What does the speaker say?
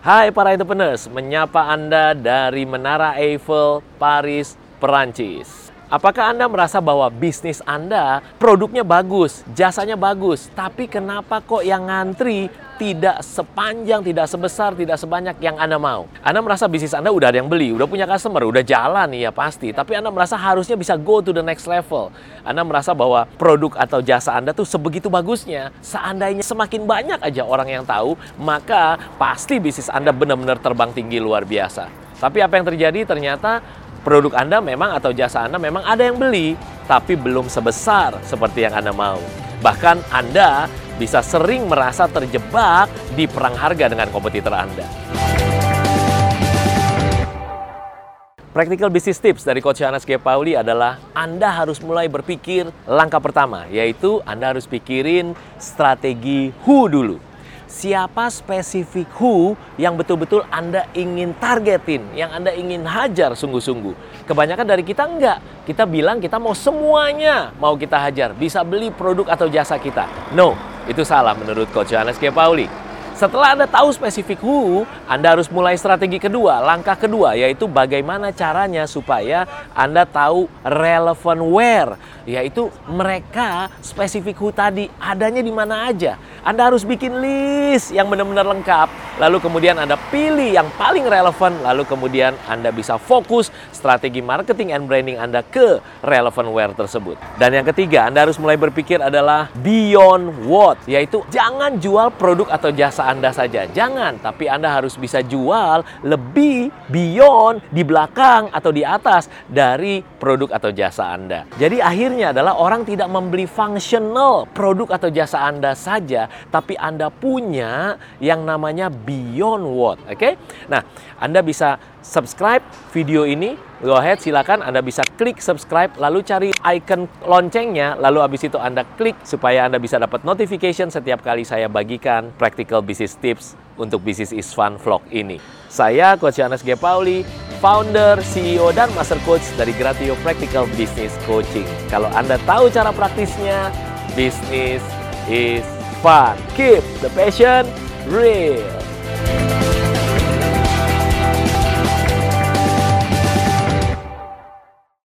Hai para entrepreneurs, menyapa Anda dari Menara Eiffel, Paris, Perancis. Apakah Anda merasa bahwa bisnis Anda produknya bagus, jasanya bagus, tapi kenapa kok yang ngantri tidak sepanjang, tidak sebesar, tidak sebanyak yang Anda mau? Anda merasa bisnis Anda udah ada yang beli, udah punya customer, udah jalan ya pasti, tapi Anda merasa harusnya bisa go to the next level. Anda merasa bahwa produk atau jasa Anda tuh sebegitu bagusnya, seandainya semakin banyak aja orang yang tahu, maka pasti bisnis Anda benar-benar terbang tinggi luar biasa. Tapi apa yang terjadi ternyata produk Anda memang atau jasa Anda memang ada yang beli, tapi belum sebesar seperti yang Anda mau. Bahkan Anda bisa sering merasa terjebak di perang harga dengan kompetitor Anda. Practical Business Tips dari Coach Yohanes G. Pauli adalah Anda harus mulai berpikir langkah pertama, yaitu Anda harus pikirin strategi who dulu. Siapa spesifik who yang betul-betul Anda ingin targetin, yang Anda ingin hajar sungguh-sungguh. Kebanyakan dari kita enggak. Kita bilang kita mau semuanya mau kita hajar, bisa beli produk atau jasa kita. No, itu salah menurut Coach Yohanes G. Pauli. Setelah Anda tahu spesifik who, Anda harus mulai strategi kedua, langkah kedua, yaitu bagaimana caranya supaya Anda tahu relevant where, yaitu mereka spesifik who tadi adanya di mana aja. Anda harus bikin list yang benar-benar lengkap, lalu kemudian Anda pilih yang paling relevan, lalu kemudian Anda bisa fokus strategi marketing and branding Anda ke relevant where tersebut. Dan yang ketiga, Anda harus mulai berpikir adalah beyond what, yaitu jangan jual produk atau jasa anda saja. Jangan, tapi Anda harus bisa jual lebih beyond di belakang atau di atas dari produk atau jasa Anda. Jadi akhirnya adalah orang tidak membeli functional produk atau jasa Anda saja, tapi Anda punya yang namanya beyond what, oke? Okay? Nah, Anda bisa subscribe video ini, go ahead silakan Anda bisa klik subscribe lalu cari icon loncengnya lalu habis itu Anda klik supaya Anda bisa dapat notification setiap kali saya bagikan practical business tips untuk bisnis is fun vlog ini. Saya Coach Yohanes G. Pauli, founder, CEO, dan master coach dari Gratio Practical Business Coaching. Kalau Anda tahu cara praktisnya, business is fun. Keep the passion real.